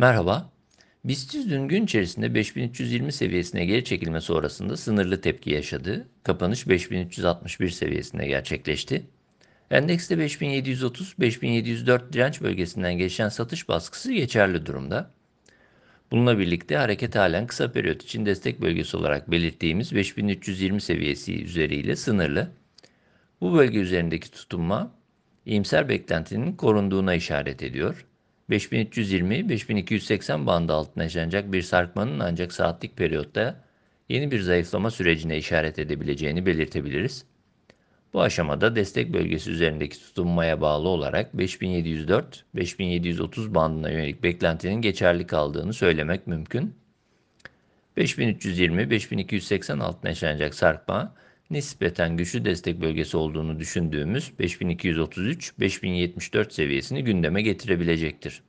Merhaba. BIST dün gün içerisinde 5320 seviyesine geri çekilme sonrasında sınırlı tepki yaşadı. Kapanış 5361 seviyesinde gerçekleşti. Endekste 5730-5704 direnç bölgesinden geçen satış baskısı geçerli durumda. Bununla birlikte hareket halen kısa periyot için destek bölgesi olarak belirttiğimiz 5320 seviyesi üzeriyle sınırlı. Bu bölge üzerindeki tutunma iyimser beklentinin korunduğuna işaret ediyor. 5320-5280 bandı altına yaşanacak bir sarkmanın ancak saatlik periyotta yeni bir zayıflama sürecine işaret edebileceğini belirtebiliriz. Bu aşamada destek bölgesi üzerindeki tutunmaya bağlı olarak 5704-5730 bandına yönelik beklentinin geçerli kaldığını söylemek mümkün. 5320-5280 altına yaşanacak sarkma nispeten güçlü destek bölgesi olduğunu düşündüğümüz 5233-5074 seviyesini gündeme getirebilecektir.